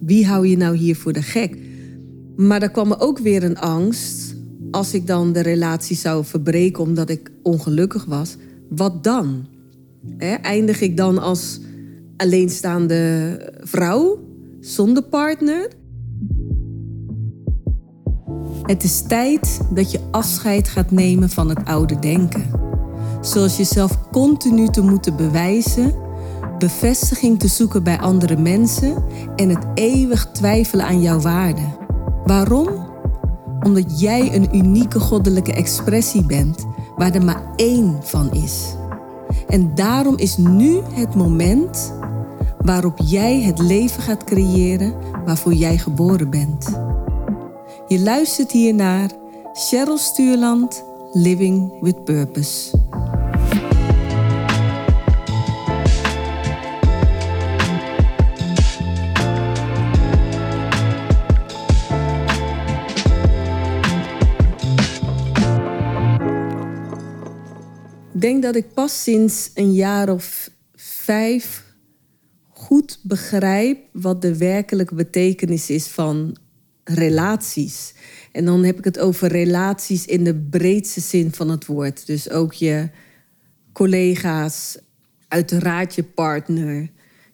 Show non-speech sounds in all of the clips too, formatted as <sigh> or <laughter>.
wie hou je nou hier voor de gek? Maar er kwam ook weer een angst. Als ik dan de relatie zou verbreken omdat ik ongelukkig was, wat dan? eindig ik dan als alleenstaande vrouw zonder partner? Het is tijd dat je afscheid gaat nemen van het oude denken. Zoals jezelf continu te moeten bewijzen, bevestiging te zoeken bij andere mensen en het eeuwig twijfelen aan jouw waarde. Waarom? Omdat jij een unieke goddelijke expressie bent waar er maar één van is. En daarom is nu het moment waarop jij het leven gaat creëren waarvoor jij geboren bent. Je luistert hier naar Cheryl Stuurland, Living with Purpose. Denk dat ik pas sinds een jaar of vijf goed begrijp wat de werkelijke betekenis is van relaties. En dan heb ik het over relaties in de breedste zin van het woord. Dus ook je collega's, uiteraard je partner,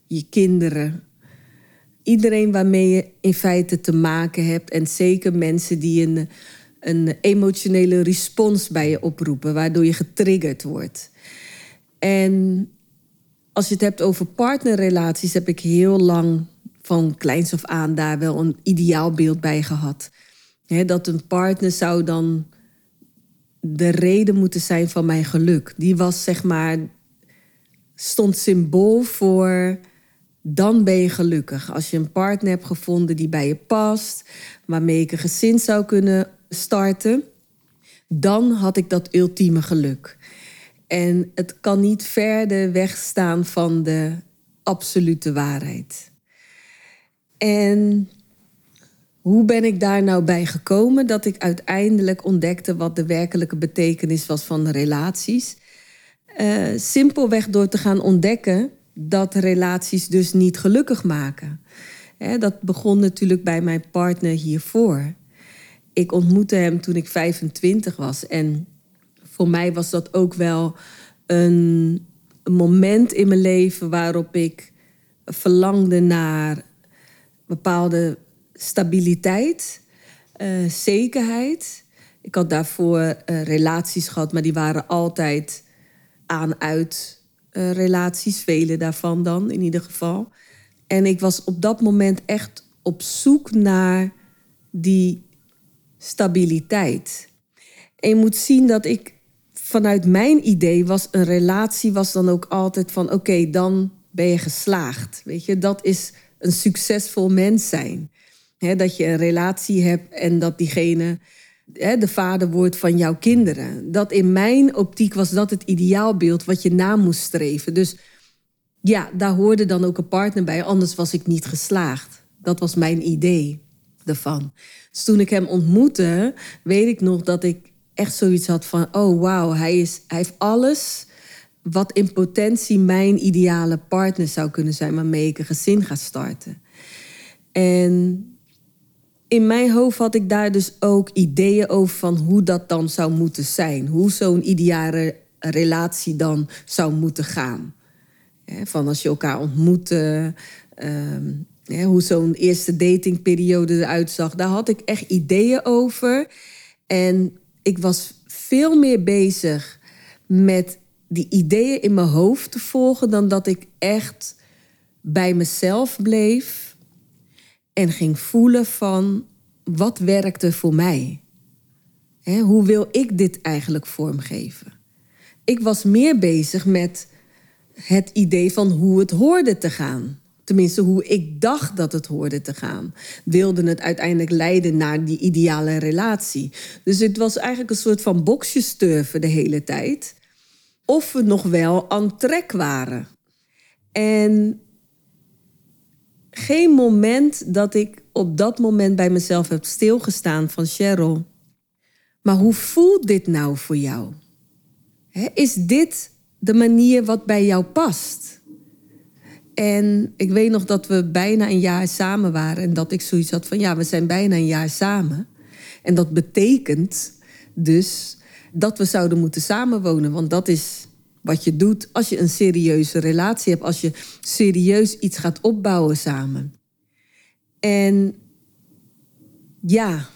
je kinderen. Iedereen waarmee je in feite te maken hebt. En zeker mensen die een, een emotionele respons bij je oproepen, waardoor je getriggerd wordt. En als je het hebt over partnerrelaties, heb ik heel lang van kleins af aan daar wel een ideaalbeeld bij gehad. dat een partner zou dan de reden moeten zijn van mijn geluk. Die was zeg maar, stond symbool voor dan ben je gelukkig. Als je een partner hebt gevonden die bij je past, waarmee ik een gezin zou kunnen starten, dan had ik dat ultieme geluk. En het kan niet verder wegstaan van de absolute waarheid. En hoe ben ik daar nou bij gekomen dat ik uiteindelijk ontdekte wat de werkelijke betekenis was van relaties? Uh, simpelweg door te gaan ontdekken dat relaties dus niet gelukkig maken. dat begon natuurlijk bij mijn partner hiervoor. Ik ontmoette hem toen ik 25 was en voor mij was dat ook wel een, moment in mijn leven waarop ik verlangde naar bepaalde stabiliteit, uh, zekerheid. Ik had daarvoor uh, relaties gehad, maar die waren altijd aan-uit uh, relaties, vele daarvan dan in ieder geval. En ik was op dat moment echt op zoek naar die stabiliteit. En je moet zien dat ik vanuit mijn idee was een relatie was dan ook altijd van oké, dan ben je geslaagd. Weet je, dat is een succesvol mens zijn. dat je een relatie hebt en dat diegene de vader wordt van jouw kinderen. Dat in mijn optiek was dat het ideaalbeeld wat je na moest streven. Dus ja, daar hoorde dan ook een partner bij, anders was ik niet geslaagd. Dat was mijn idee ervan. Dus toen ik hem ontmoette, weet ik nog dat ik echt zoiets had van: oh wauw, hij, is, hij heeft alles wat in potentie mijn ideale partner zou kunnen zijn waarmee ik een gezin ga starten. En in mijn hoofd had ik daar dus ook ideeën over van hoe dat dan zou moeten zijn. Hoe zo'n ideale relatie dan zou moeten gaan. Van als je elkaar ontmoet, uh, hoe zo'n eerste datingperiode eruit zag. Daar had ik echt ideeën over. En ik was veel meer bezig met die ideeën in mijn hoofd te volgen dan dat ik echt bij mezelf bleef en ging voelen van wat werkte voor mij? hoe wil ik dit eigenlijk vormgeven? Ik was meer bezig met het idee van hoe het hoorde te gaan. Tenminste, hoe ik dacht dat het hoorde te gaan. Wilde het uiteindelijk leiden naar die ideale relatie. Dus het was eigenlijk een soort van boksjesturven de hele tijd of we nog wel aan trek waren. En geen moment dat ik op dat moment bij mezelf heb stilgestaan van Cheryl. Maar hoe voelt dit nou voor jou? is dit de manier wat bij jou past? En ik weet nog dat we bijna een jaar samen waren. En dat ik zoiets had van ja, we zijn bijna een jaar samen. En dat betekent dus dat we zouden moeten samenwonen. Want dat is wat je doet als je een serieuze relatie hebt. Als je serieus iets gaat opbouwen samen. En ja,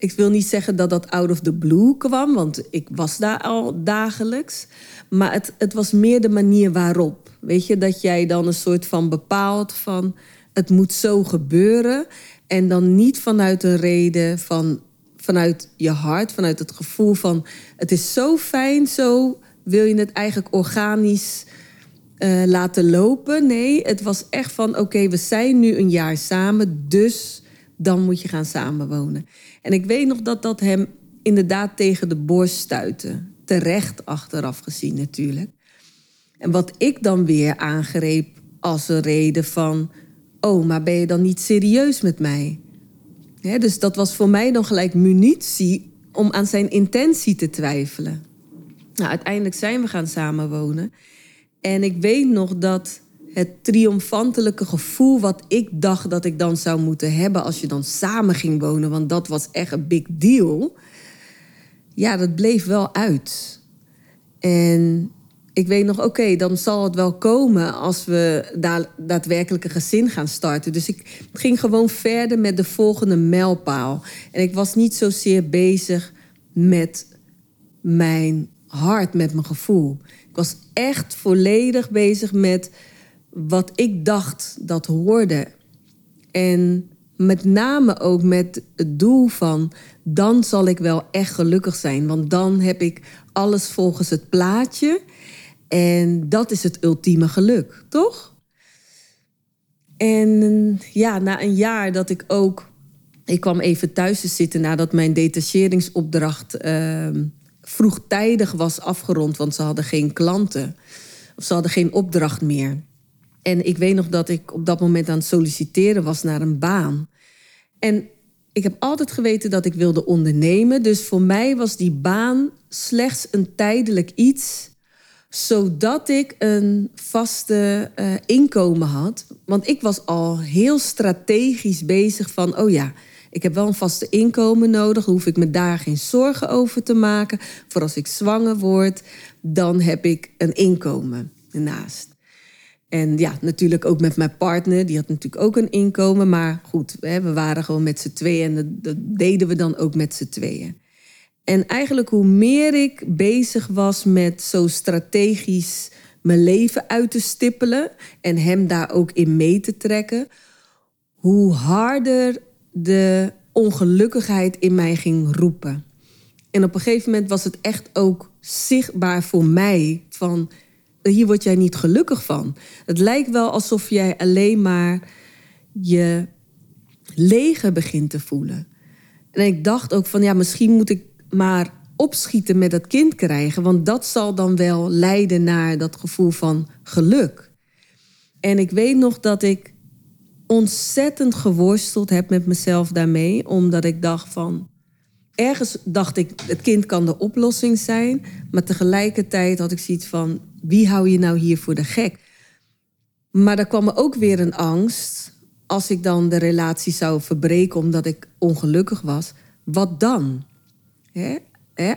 ik wil niet zeggen dat dat out of the blue kwam, want ik was daar al dagelijks. Maar het, het was meer de manier waarop. Weet je, dat jij dan een soort van bepaalt van het moet zo gebeuren. En dan niet vanuit een reden van vanuit je hart, vanuit het gevoel van het is zo fijn, zo wil je het eigenlijk organisch uh, laten lopen. Nee, het was echt van oké, we zijn nu een jaar samen, dus dan moet je gaan samenwonen. En ik weet nog dat dat hem inderdaad tegen de borst stuitte. Terecht achteraf gezien natuurlijk. En wat ik dan weer aangreep als een reden van... oh, maar ben je dan niet serieus met mij? dus dat was voor mij dan gelijk munitie om aan zijn intentie te twijfelen. Nou, uiteindelijk zijn we gaan samenwonen. En ik weet nog dat het triomfantelijke gevoel wat ik dacht dat ik dan zou moeten hebben als je dan samen ging wonen, want dat was echt een big deal. Ja, dat bleef wel uit. En ik weet nog, oké, dan zal het wel komen als we da daadwerkelijk een gezin gaan starten. Dus ik ging gewoon verder met de volgende mijlpaal. En ik was niet zozeer bezig met mijn hart, met mijn gevoel. Ik was echt volledig bezig met wat ik dacht dat hoorde. En met name ook met het doel van dan zal ik wel echt gelukkig zijn. Want dan heb ik alles volgens het plaatje. En dat is het ultieme geluk, toch? En ja, na een jaar dat ik ook. Ik kwam even thuis te zitten nadat mijn detacheringsopdracht uh, vroegtijdig was afgerond, want ze hadden geen klanten. Of ze hadden geen opdracht meer. En ik weet nog dat ik op dat moment aan het solliciteren was naar een baan. En ik heb altijd geweten dat ik wilde ondernemen. Dus voor mij was die baan slechts een tijdelijk iets zodat ik een vaste uh, inkomen had. Want ik was al heel strategisch bezig van, oh ja, ik heb wel een vaste inkomen nodig. hoef ik me daar geen zorgen over te maken. Voor als ik zwanger word, dan heb ik een inkomen ernaast. En ja, natuurlijk ook met mijn partner. Die had natuurlijk ook een inkomen. Maar goed, we waren gewoon met z'n tweeën. En dat deden we dan ook met z'n tweeën. En eigenlijk hoe meer ik bezig was met zo strategisch mijn leven uit te stippelen en hem daar ook in mee te trekken, hoe harder de ongelukkigheid in mij ging roepen. En op een gegeven moment was het echt ook zichtbaar voor mij van hier word jij niet gelukkig van. Het lijkt wel alsof jij alleen maar je leger begint te voelen. En ik dacht ook van ja, misschien moet ik maar opschieten met dat kind krijgen, want dat zal dan wel leiden naar dat gevoel van geluk. En ik weet nog dat ik ontzettend geworsteld heb met mezelf daarmee, omdat ik dacht van. Ergens dacht ik, het kind kan de oplossing zijn, maar tegelijkertijd had ik zoiets van: wie hou je nou hier voor de gek? Maar er kwam ook weer een angst als ik dan de relatie zou verbreken omdat ik ongelukkig was. Wat dan?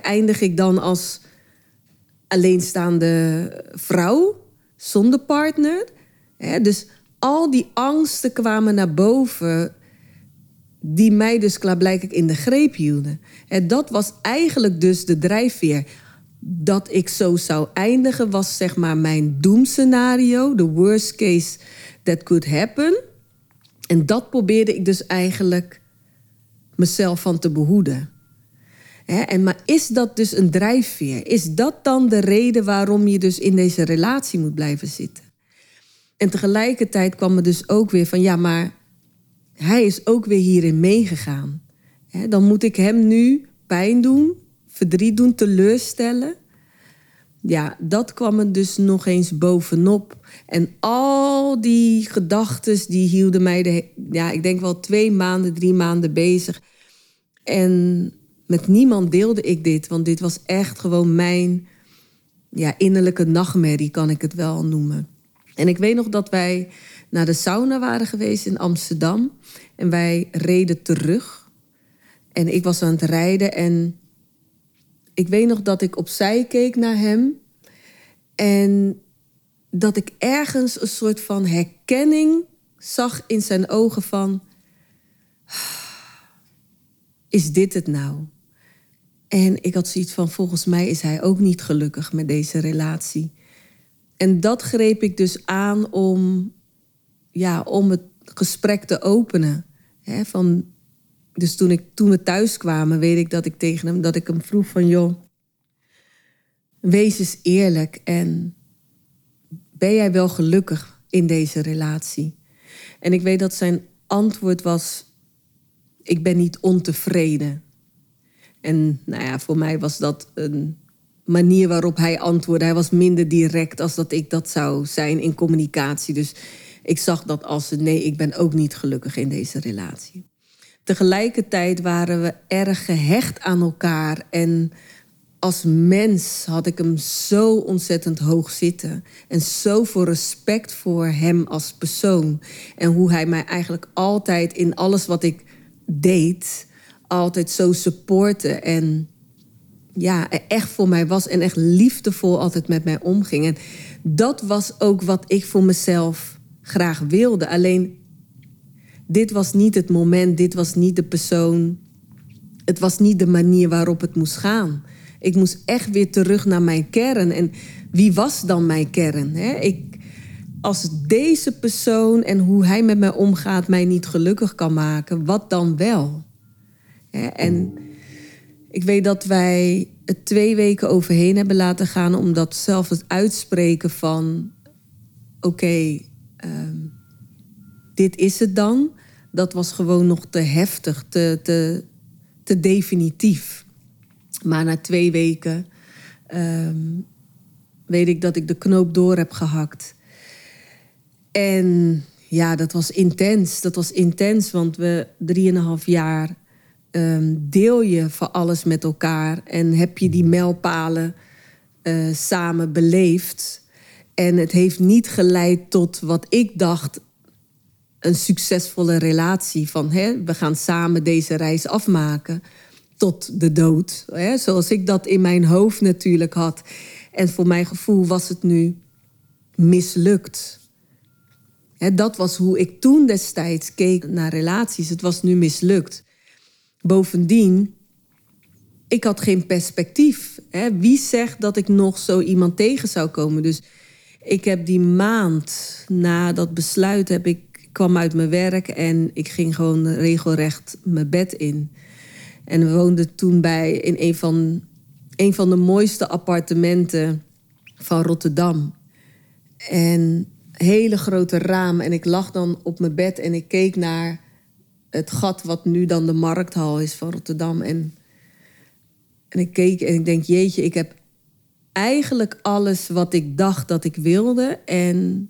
Eindig ik dan als alleenstaande vrouw zonder partner? Dus al die angsten kwamen naar boven die mij dus klaarblijkelijk in de greep hielden. En dat was eigenlijk dus de drijfveer. Dat ik zo zou eindigen was zeg maar mijn doemscenario, de worst case that could happen. En dat probeerde ik dus eigenlijk mezelf van te behoeden en, maar is dat dus een drijfveer? Is dat dan de reden waarom je dus in deze relatie moet blijven zitten? En tegelijkertijd kwam er dus ook weer van, ja, maar hij is ook weer hierin meegegaan. dan moet ik hem nu pijn doen, verdriet doen, teleurstellen. Ja, dat kwam er dus nog eens bovenop. En al die gedachten, die hielden mij, de, ja, ik denk wel twee maanden, drie maanden bezig. En met niemand deelde ik dit, want dit was echt gewoon mijn ja, innerlijke nachtmerrie, kan ik het wel noemen. En ik weet nog dat wij naar de sauna waren geweest in Amsterdam. En wij reden terug. En ik was aan het rijden en ik weet nog dat ik opzij keek naar hem. En dat ik ergens een soort van herkenning zag in zijn ogen van... Is dit het nou? En ik had zoiets van, volgens mij is hij ook niet gelukkig met deze relatie. En dat greep ik dus aan om, ja, om het gesprek te openen. van, dus toen, ik, toen we thuis kwamen, weet ik dat ik tegen hem, dat ik hem vroeg van, joh, wees eens eerlijk en ben jij wel gelukkig in deze relatie? En ik weet dat zijn antwoord was, ik ben niet ontevreden. En nou ja, voor mij was dat een manier waarop hij antwoordde. Hij was minder direct als dat ik dat zou zijn in communicatie. Dus ik zag dat als nee, ik ben ook niet gelukkig in deze relatie. Tegelijkertijd waren we erg gehecht aan elkaar. En als mens had ik hem zo ontzettend hoog zitten. En zoveel respect voor hem als persoon. En hoe hij mij eigenlijk altijd in alles wat ik deed, altijd zo supportte. En ja, echt voor mij was en echt liefdevol altijd met mij omging. En dat was ook wat ik voor mezelf graag wilde. Alleen, dit was niet het moment, dit was niet de persoon. Het was niet de manier waarop het moest gaan. Ik moest echt weer terug naar mijn kern. En wie was dan mijn kern? Hè? Ik, als deze persoon en hoe hij met mij omgaat mij niet gelukkig kan maken, wat dan wel? En ik weet dat wij het twee weken overheen hebben laten gaan, omdat zelf het uitspreken van: oké, ehm, dit is het dan, dat was gewoon nog te heftig, te, te, te definitief. Maar na twee weken ehm, weet ik dat ik de knoop door heb gehakt. En ja, dat was intens. Dat was intens, want we drieënhalf jaar um, deel je van alles met elkaar en heb je die mijlpalen uh, samen beleefd. En het heeft niet geleid tot wat ik dacht een succesvolle relatie. Van hè, we gaan samen deze reis afmaken tot de dood. Hè, zoals ik dat in mijn hoofd natuurlijk had. En voor mijn gevoel was het nu mislukt. Hè, dat was hoe ik toen destijds keek naar relaties. Het was nu mislukt. Bovendien, ik had geen perspectief. Hè? Wie zegt dat ik nog zo iemand tegen zou komen? Dus ik heb die maand na dat besluit heb ik kwam uit mijn werk en ik ging gewoon regelrecht mijn bed in. En we woonden toen bij in een van, een van de mooiste appartementen van Rotterdam. En hele grote ramen. En ik lag dan op mijn bed en ik keek naar het gat wat nu dan de markthal is van Rotterdam. En, en ik keek en ik denk, jeetje, ik heb eigenlijk alles wat ik dacht dat ik wilde. En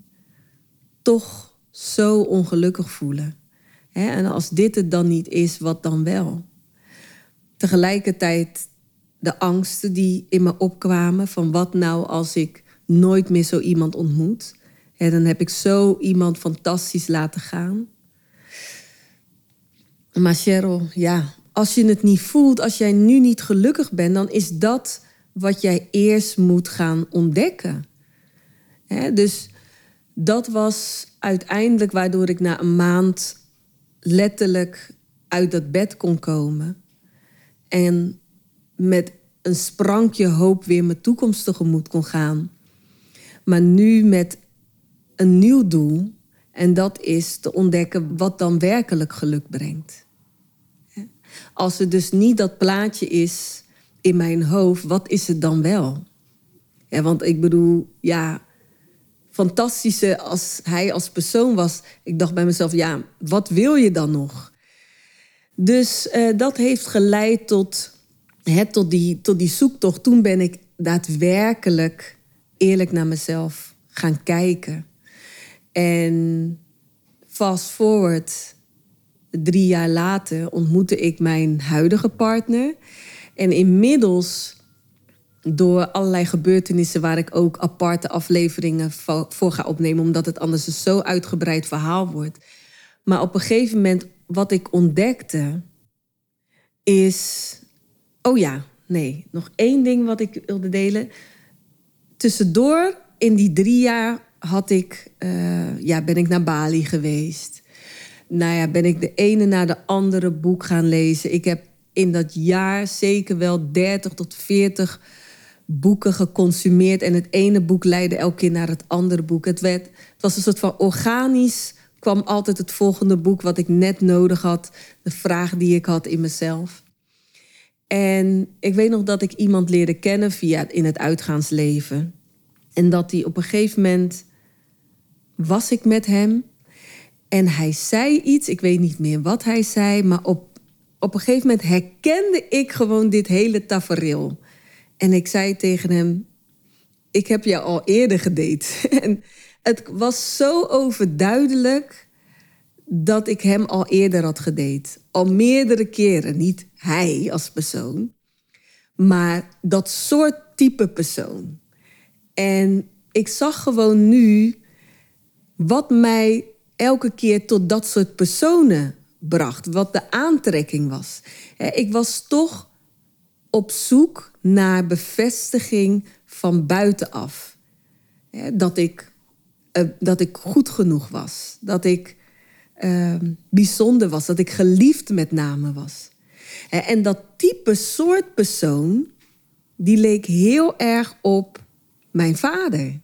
toch zo ongelukkig voelen. En als dit het dan niet is, wat dan wel? Tegelijkertijd de angsten die in me opkwamen van wat nou als ik nooit meer zo iemand ontmoet. En dan heb ik zo iemand fantastisch laten gaan. Maar Cheryl, ja, als je het niet voelt, als jij nu niet gelukkig bent, dan is dat wat jij eerst moet gaan ontdekken. dus dat was uiteindelijk waardoor ik na een maand letterlijk uit dat bed kon komen. En met een sprankje hoop weer mijn toekomst tegemoet kon gaan. Maar nu met een nieuw doel. En dat is te ontdekken wat dan werkelijk geluk brengt. Als het dus niet dat plaatje is in mijn hoofd, wat is het dan wel? Ja, want ik bedoel, ja, fantastische als hij als persoon was. Ik dacht bij mezelf, ja, wat wil je dan nog? Dus uh, dat heeft geleid tot, hè, tot, die, tot die zoektocht. Toen ben ik daadwerkelijk eerlijk naar mezelf gaan kijken. En fast forward drie jaar later ontmoette ik mijn huidige partner. En inmiddels door allerlei gebeurtenissen waar ik ook aparte afleveringen voor ga opnemen, omdat het anders een zo uitgebreid verhaal wordt. Maar op een gegeven moment, wat ik ontdekte, is. Oh ja, nee, nog één ding wat ik wilde delen. Tussendoor, in die drie jaar, had ik, uh, ja, ben ik naar Bali geweest. Nou ja, ben ik de ene na de andere boek gaan lezen. Ik heb in dat jaar zeker wel 30 tot 40 boeken geconsumeerd. En het ene boek leidde elke keer naar het andere boek. Het, werd, het was een soort van organisch kwam altijd het volgende boek wat ik net nodig had. De vraag die ik had in mezelf. En ik weet nog dat ik iemand leerde kennen via in het uitgaansleven. En dat hij op een gegeven moment was ik met hem. En hij zei iets, ik weet niet meer wat hij zei, maar op, op een gegeven moment herkende ik gewoon dit hele tafereel. En ik zei tegen hem: Ik heb jou al eerder gedate. <laughs> en het was zo overduidelijk dat ik hem al eerder had gedate. Al meerdere keren. Niet hij als persoon, maar dat soort type persoon. En ik zag gewoon nu wat mij elke keer tot dat soort personen bracht. Wat de aantrekking was. Ik was toch op zoek naar bevestiging van buitenaf. Dat ik, eh, dat ik goed genoeg was. Dat ik ehm, bijzonder was. Dat ik geliefd met name was. En dat type soort persoon, die leek heel erg op mijn vader.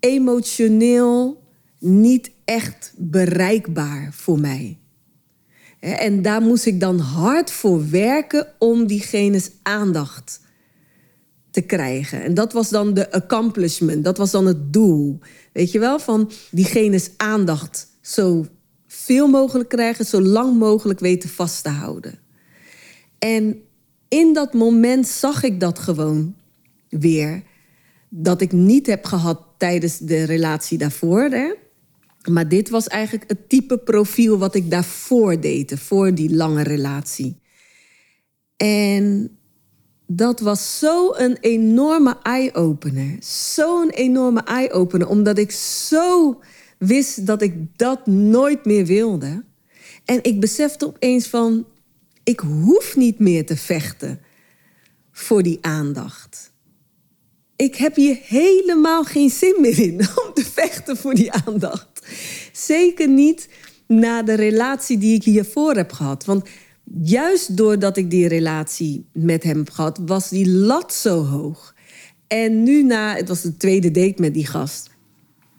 Emotioneel niet echt bereikbaar voor mij. En daar moest ik dan hard voor werken om diegene's aandacht te krijgen. En dat was dan de accomplishment, dat was dan het doel. Weet je wel, van diegene's aandacht zo veel mogelijk krijgen, zo lang mogelijk weten vast te houden. En in dat moment zag ik dat gewoon weer. Dat ik niet heb gehad tijdens de relatie daarvoor. Hè? Maar dit was eigenlijk het type profiel wat ik daarvoor deed, voor die lange relatie. En dat was zo'n enorme eye-opener. Zo'n enorme eye-opener, omdat ik zo wist dat ik dat nooit meer wilde. En ik besefte opeens van, ik hoef niet meer te vechten voor die aandacht. Ik heb hier helemaal geen zin meer in om te vechten voor die aandacht. Zeker niet na de relatie die ik hiervoor heb gehad. Want juist doordat ik die relatie met hem heb gehad, was die lat zo hoog. En nu na, het was de tweede date met die gast,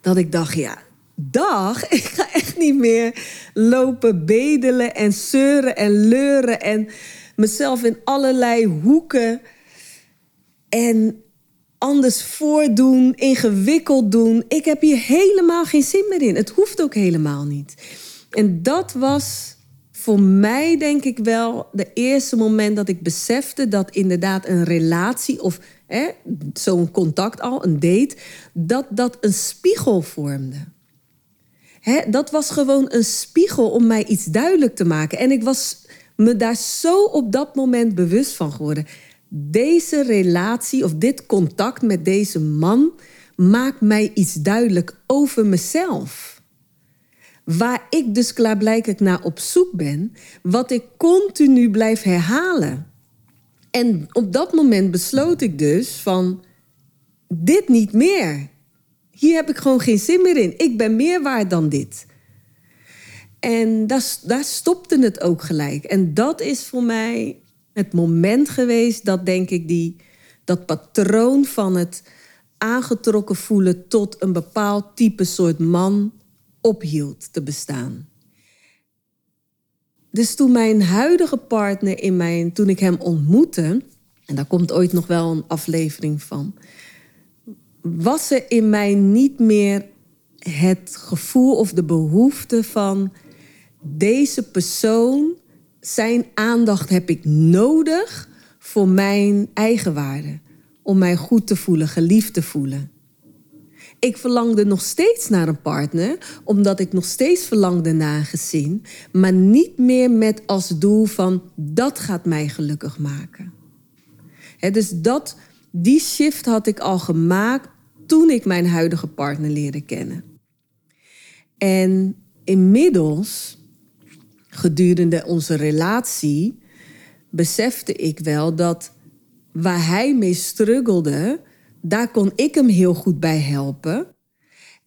dat ik dacht, ja, dag, <laughs> ik ga echt niet meer lopen bedelen en zeuren en leuren en mezelf in allerlei hoeken en anders voordoen, ingewikkeld doen. Ik heb hier helemaal geen zin meer in. Het hoeft ook helemaal niet. En dat was voor mij denk ik wel de eerste moment dat ik besefte dat inderdaad een relatie of zo'n contact al, een date, dat dat een spiegel vormde. Dat was gewoon een spiegel om mij iets duidelijk te maken. En ik was me daar zo op dat moment bewust van geworden. Deze relatie of dit contact met deze man maakt mij iets duidelijk over mezelf. Waar ik dus klaarblijkelijk naar op zoek ben, wat ik continu blijf herhalen. En op dat moment besloot ik dus van dit niet meer. Hier heb ik gewoon geen zin meer in. Ik ben meer waard dan dit. En daar, daar stopte het ook gelijk. En dat is voor mij het moment geweest dat, denk ik, die, dat patroon van het aangetrokken voelen tot een bepaald type soort man ophield te bestaan. Dus toen mijn huidige partner in mijn, toen ik hem ontmoette, en daar komt ooit nog wel een aflevering van, was er in mij niet meer het gevoel of de behoefte van deze persoon, zijn aandacht heb ik nodig voor mijn eigen waarde. Om mij goed te voelen, geliefd te voelen. Ik verlangde nog steeds naar een partner, omdat ik nog steeds verlangde naar een gezin, maar niet meer met als doel van dat gaat mij gelukkig maken. dus dat die shift had ik al gemaakt toen ik mijn huidige partner leerde kennen. En inmiddels, gedurende onze relatie, besefte ik wel dat waar hij mee struggelde, daar kon ik hem heel goed bij helpen.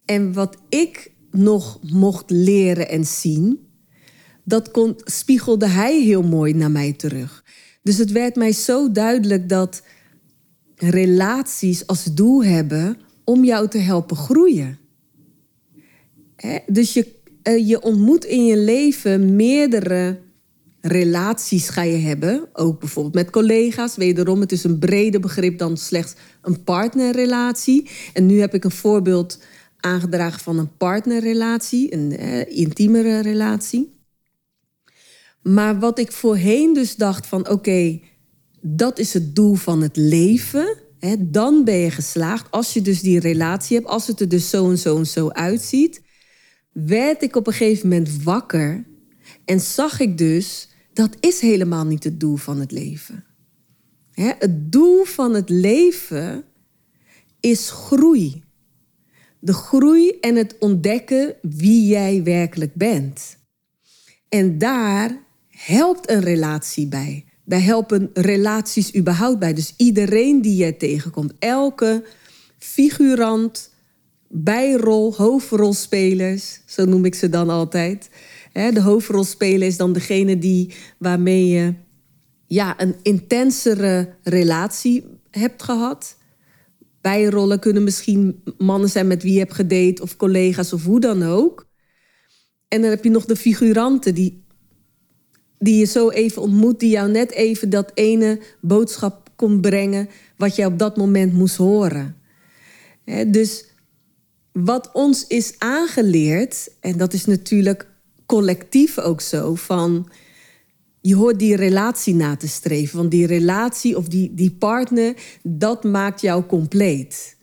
En wat ik nog mocht leren en zien, dat kon, spiegelde hij heel mooi naar mij terug. Dus het werd mij zo duidelijk dat relaties als doel hebben om jou te helpen groeien. dus je, eh, je ontmoet in je leven meerdere relaties ga je hebben. Ook bijvoorbeeld met collega's. Wederom, het is een breder begrip dan slechts een partnerrelatie. En nu heb ik een voorbeeld aangedragen van een partnerrelatie, een eh, intiemere relatie. Maar wat ik voorheen dus dacht van oké, dat is het doel van het leven. Hè, dan ben je geslaagd. Als je dus die relatie hebt, als het er dus zo en zo en zo uitziet. Werd ik op een gegeven moment wakker en zag ik dus dat is helemaal niet het doel van het leven. Het doel van het leven is groei. De groei en het ontdekken wie jij werkelijk bent. En daar helpt een relatie bij. Daar helpen relaties überhaupt bij. Dus iedereen die jij tegenkomt, elke figurant, bijrol, hoofdrolspelers, zo noem ik ze dan altijd. De hoofdrolspeler is dan degene die, waarmee je ja, een intensere relatie hebt gehad. Bijrollen kunnen misschien mannen zijn met wie je hebt gedate of collega's of hoe dan ook. En dan heb je nog de figuranten die, die je zo even ontmoet, die jou net even dat ene boodschap kon brengen wat je op dat moment moest horen. dus wat ons is aangeleerd, en dat is natuurlijk collectief ook zo, van je hoort die relatie na te streven. Want die relatie of die, die partner, dat maakt jou compleet.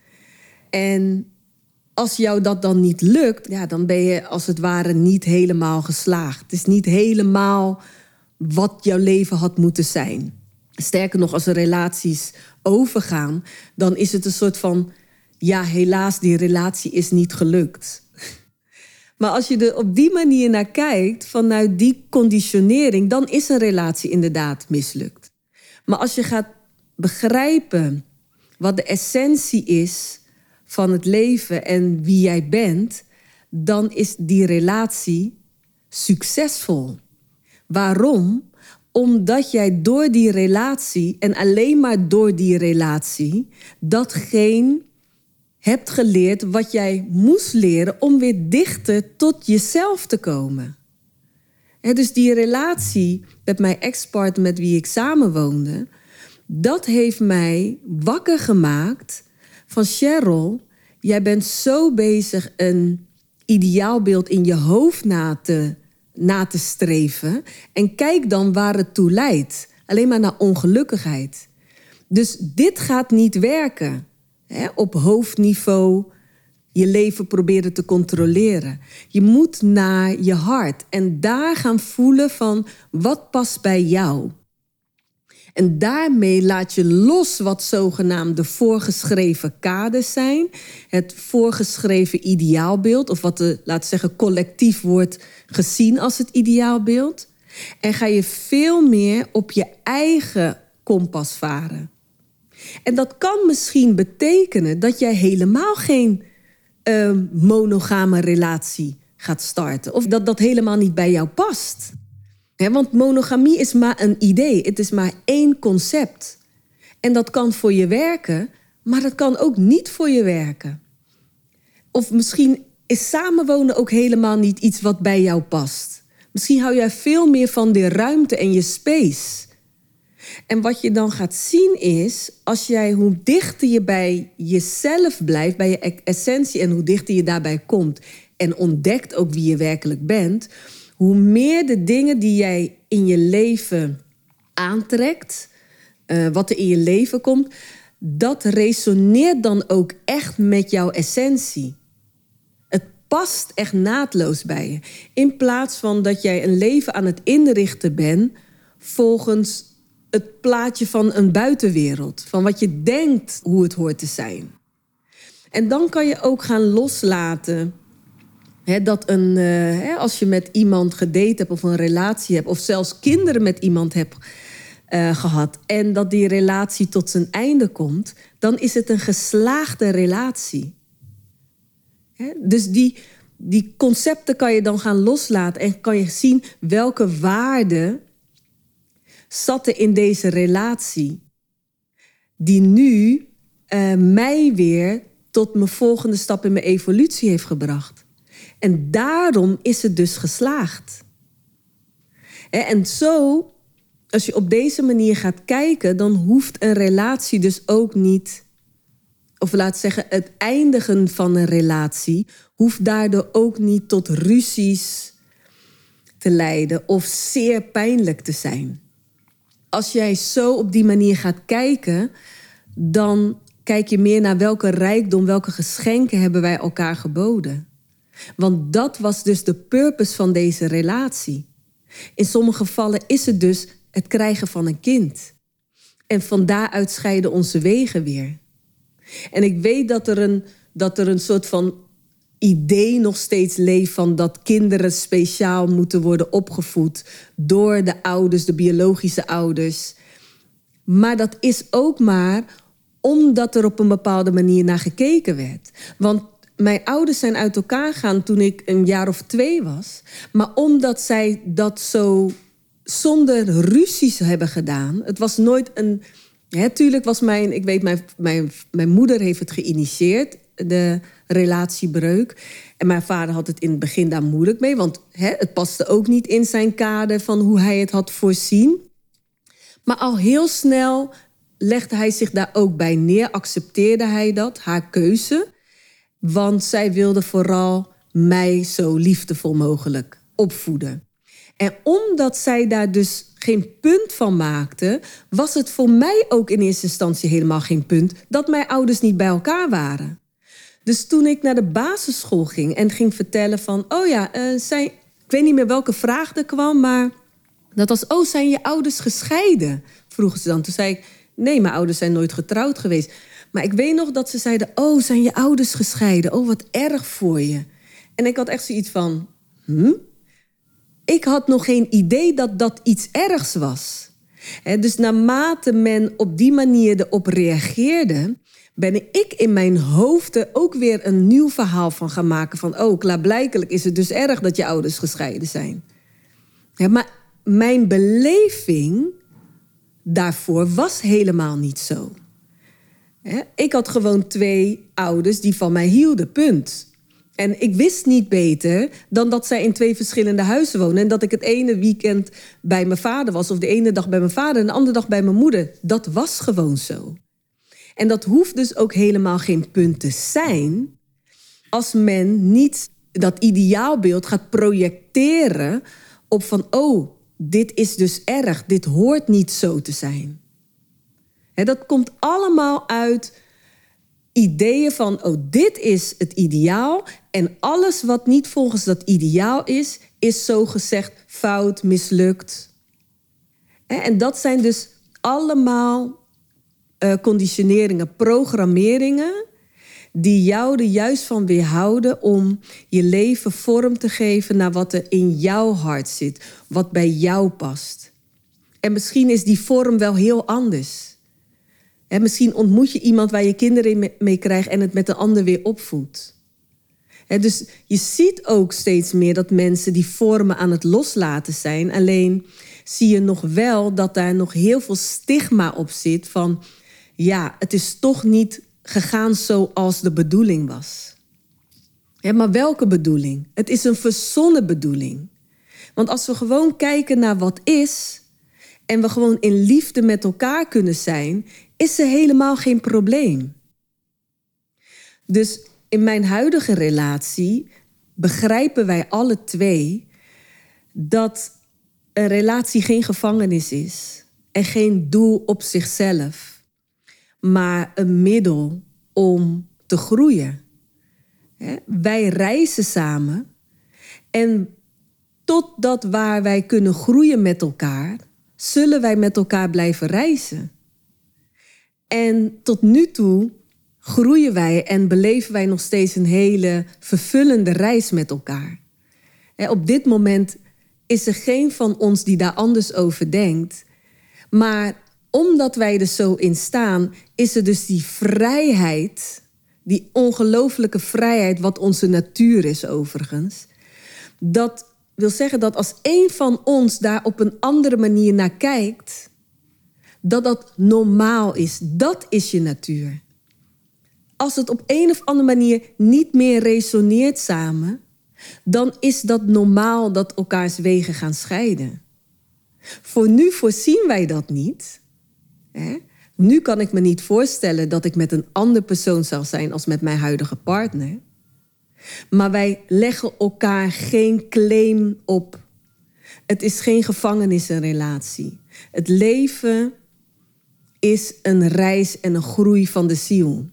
En als jou dat dan niet lukt, ja, dan ben je als het ware niet helemaal geslaagd. Het is niet helemaal wat jouw leven had moeten zijn. Sterker nog, als er relaties overgaan, dan is het een soort van, ja, helaas, die relatie is niet gelukt. Maar als je er op die manier naar kijkt, vanuit die conditionering, dan is een relatie inderdaad mislukt. Maar als je gaat begrijpen wat de essentie is van het leven en wie jij bent, dan is die relatie succesvol. Waarom? Omdat jij door die relatie en alleen maar door die relatie datgene hebt geleerd wat jij moest leren om weer dichter tot jezelf te komen. En dus die relatie met mijn ex-partner met wie ik samenwoonde, dat heeft mij wakker gemaakt van Cheryl, jij bent zo bezig een ideaalbeeld in je hoofd na te, na te streven. En kijk dan waar het toe leidt. Alleen maar naar ongelukkigheid. Dus dit gaat niet werken op hoofdniveau je leven proberen te controleren. Je moet naar je hart en daar gaan voelen van wat past bij jou. En daarmee laat je los wat zogenaamde voorgeschreven kaders zijn. Het voorgeschreven ideaalbeeld, of wat de, laten zeggen, collectief wordt gezien als het ideaalbeeld. En ga je veel meer op je eigen kompas varen. En dat kan misschien betekenen dat jij helemaal geen uh, monogame relatie gaat starten. Of dat dat helemaal niet bij jou past. want monogamie is maar een idee. Het is maar één concept. En dat kan voor je werken, maar dat kan ook niet voor je werken. Of misschien is samenwonen ook helemaal niet iets wat bij jou past. Misschien hou jij veel meer van de ruimte en je space. En wat je dan gaat zien is, als jij hoe dichter je bij jezelf blijft, bij je e- essentie en hoe dichter je daarbij komt en ontdekt ook wie je werkelijk bent, hoe meer de dingen die jij in je leven aantrekt, uh, wat er in je leven komt, dat resoneert dan ook echt met jouw essentie. Het past echt naadloos bij je. In plaats van dat jij een leven aan het inrichten bent volgens het plaatje van een buitenwereld, van wat je denkt hoe het hoort te zijn. En dan kan je ook gaan loslaten dat een, uh, als je met iemand gedate hebt of een relatie hebt, of zelfs kinderen met iemand hebt uh, gehad, en dat die relatie tot zijn einde komt, dan is het een geslaagde relatie. dus die, die concepten kan je dan gaan loslaten en kan je zien welke waarde zat in deze relatie, die nu uh, mij weer tot mijn volgende stap in mijn evolutie heeft gebracht. En daarom is het dus geslaagd. En zo, als je op deze manier gaat kijken, dan hoeft een relatie dus ook niet, of laat zeggen, het eindigen van een relatie, hoeft daardoor ook niet tot ruzies te leiden of zeer pijnlijk te zijn. Als jij zo op die manier gaat kijken, dan kijk je meer naar welke rijkdom, welke geschenken hebben wij elkaar geboden. Want dat was dus de purpose van deze relatie. In sommige gevallen is het dus het krijgen van een kind. En van daaruit scheiden onze wegen weer. En ik weet dat er een, dat er een soort van idee nog steeds leeft van dat kinderen speciaal moeten worden opgevoed door de ouders, de biologische ouders. Maar dat is ook maar omdat er op een bepaalde manier naar gekeken werd. Want mijn ouders zijn uit elkaar gegaan toen ik een jaar of twee was. Maar omdat zij dat zo zonder ruzies hebben gedaan. Het was nooit een. Hè, was mijn. Ik weet, mijn, mijn, mijn moeder heeft het geïnitieerd, de relatiebreuk. En mijn vader had het in het begin daar moeilijk mee. Want hè, het paste ook niet in zijn kader van hoe hij het had voorzien. Maar al heel snel legde hij zich daar ook bij neer, accepteerde hij dat, haar keuze. Want zij wilde vooral mij zo liefdevol mogelijk opvoeden. En omdat zij daar dus geen punt van maakte, was het voor mij ook in eerste instantie helemaal geen punt dat mijn ouders niet bij elkaar waren. Dus toen ik naar de basisschool ging en ging vertellen van, oh ja, zij, ik weet niet meer welke vraag er kwam, maar dat was, oh, zijn je ouders gescheiden? Vroegen ze dan. Toen zei ik, nee, mijn ouders zijn nooit getrouwd geweest. Maar ik weet nog dat ze zeiden: Oh, zijn je ouders gescheiden? Oh, wat erg voor je. En ik had echt zoiets van: Hm? Ik had nog geen idee dat dat iets ergs was. dus naarmate men op die manier erop reageerde, ben ik in mijn hoofd ook weer een nieuw verhaal van gaan maken. Van, oh, klaarblijkelijk is het dus erg dat je ouders gescheiden zijn. maar mijn beleving daarvoor was helemaal niet zo. Ik had gewoon twee ouders die van mij hielden, punt. En ik wist niet beter dan dat zij in twee verschillende huizen wonen. En dat ik het ene weekend bij mijn vader was, of de ene dag bij mijn vader en de andere dag bij mijn moeder. Dat was gewoon zo. En dat hoeft dus ook helemaal geen punt te zijn als men niet dat ideaalbeeld gaat projecteren op van, oh, dit is dus erg, dit hoort niet zo te zijn. dat komt allemaal uit ideeën van, oh, dit is het ideaal en alles wat niet volgens dat ideaal is, is zo gezegd fout, mislukt. En dat zijn dus allemaal uh, conditioneringen, programmeringen die jou er juist van weerhouden om je leven vorm te geven naar wat er in jouw hart zit, wat bij jou past. En misschien is die vorm wel heel anders. En misschien ontmoet je iemand waar je kinderen mee krijgt en het met een ander weer opvoedt. dus je ziet ook steeds meer dat mensen die vormen aan het loslaten zijn. Alleen zie je nog wel dat daar nog heel veel stigma op zit van ja, het is toch niet gegaan zoals de bedoeling was. Ja, maar welke bedoeling? Het is een verzonnen bedoeling. Want als we gewoon kijken naar wat is en we gewoon in liefde met elkaar kunnen zijn, is er helemaal geen probleem. Dus in mijn huidige relatie begrijpen wij alle twee dat een relatie geen gevangenis is en geen doel op zichzelf maar een middel om te groeien. Wij reizen samen en totdat waar wij kunnen groeien met elkaar, zullen wij met elkaar blijven reizen. En tot nu toe groeien wij en beleven wij nog steeds een hele vervullende reis met elkaar. Op dit moment is er geen van ons die daar anders over denkt. Maar omdat wij er zo in staan, is er dus die vrijheid, die ongelooflijke vrijheid, wat onze natuur is overigens. Dat wil zeggen dat als een van ons daar op een andere manier naar kijkt, dat dat normaal is. Dat is je natuur. Als het op een of andere manier niet meer resoneert samen, dan is dat normaal dat elkaars wegen gaan scheiden. Voor nu voorzien wij dat niet. Hè? Nu kan ik me niet voorstellen dat ik met een andere persoon zal zijn als met mijn huidige partner. Maar wij leggen elkaar geen claim op. Het is geen gevangenisrelatie. Het leven is een reis en een groei van de ziel.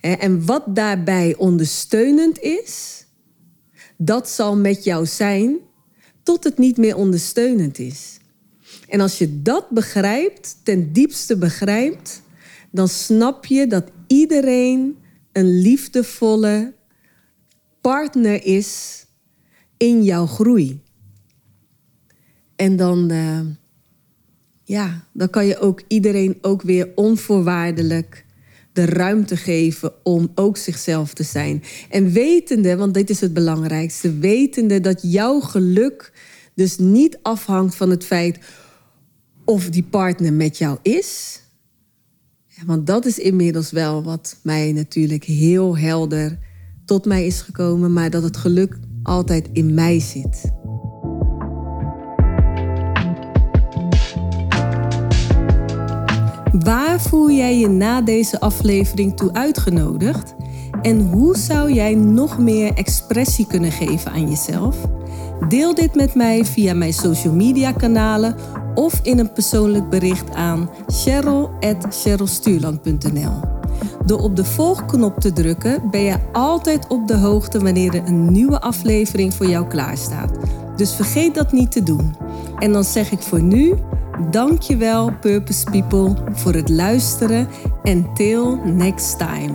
En wat daarbij ondersteunend is, dat zal met jou zijn tot het niet meer ondersteunend is. En als je dat begrijpt, ten diepste begrijpt, dan snap je dat iedereen een liefdevolle partner is in jouw groei. En dan, uh, ja, dan kan je ook iedereen ook weer onvoorwaardelijk de ruimte geven om ook zichzelf te zijn. En wetende, want dit is het belangrijkste, wetende dat jouw geluk dus niet afhangt van het feit of die partner met jou is. want dat is inmiddels wel wat mij natuurlijk heel helder tot mij is gekomen, maar dat het geluk altijd in mij zit. Waar voel jij je na deze aflevering toe uitgenodigd? En hoe zou jij nog meer expressie kunnen geven aan jezelf? Deel dit met mij via mijn social media kanalen of in een persoonlijk bericht aan cheryl.cherylstuurland.nl. Door op de volgknop te drukken ben je altijd op de hoogte wanneer er een nieuwe aflevering voor jou klaarstaat. Dus vergeet dat niet te doen. En dan zeg ik voor nu Dankjewel Purpose People voor het luisteren en till next time.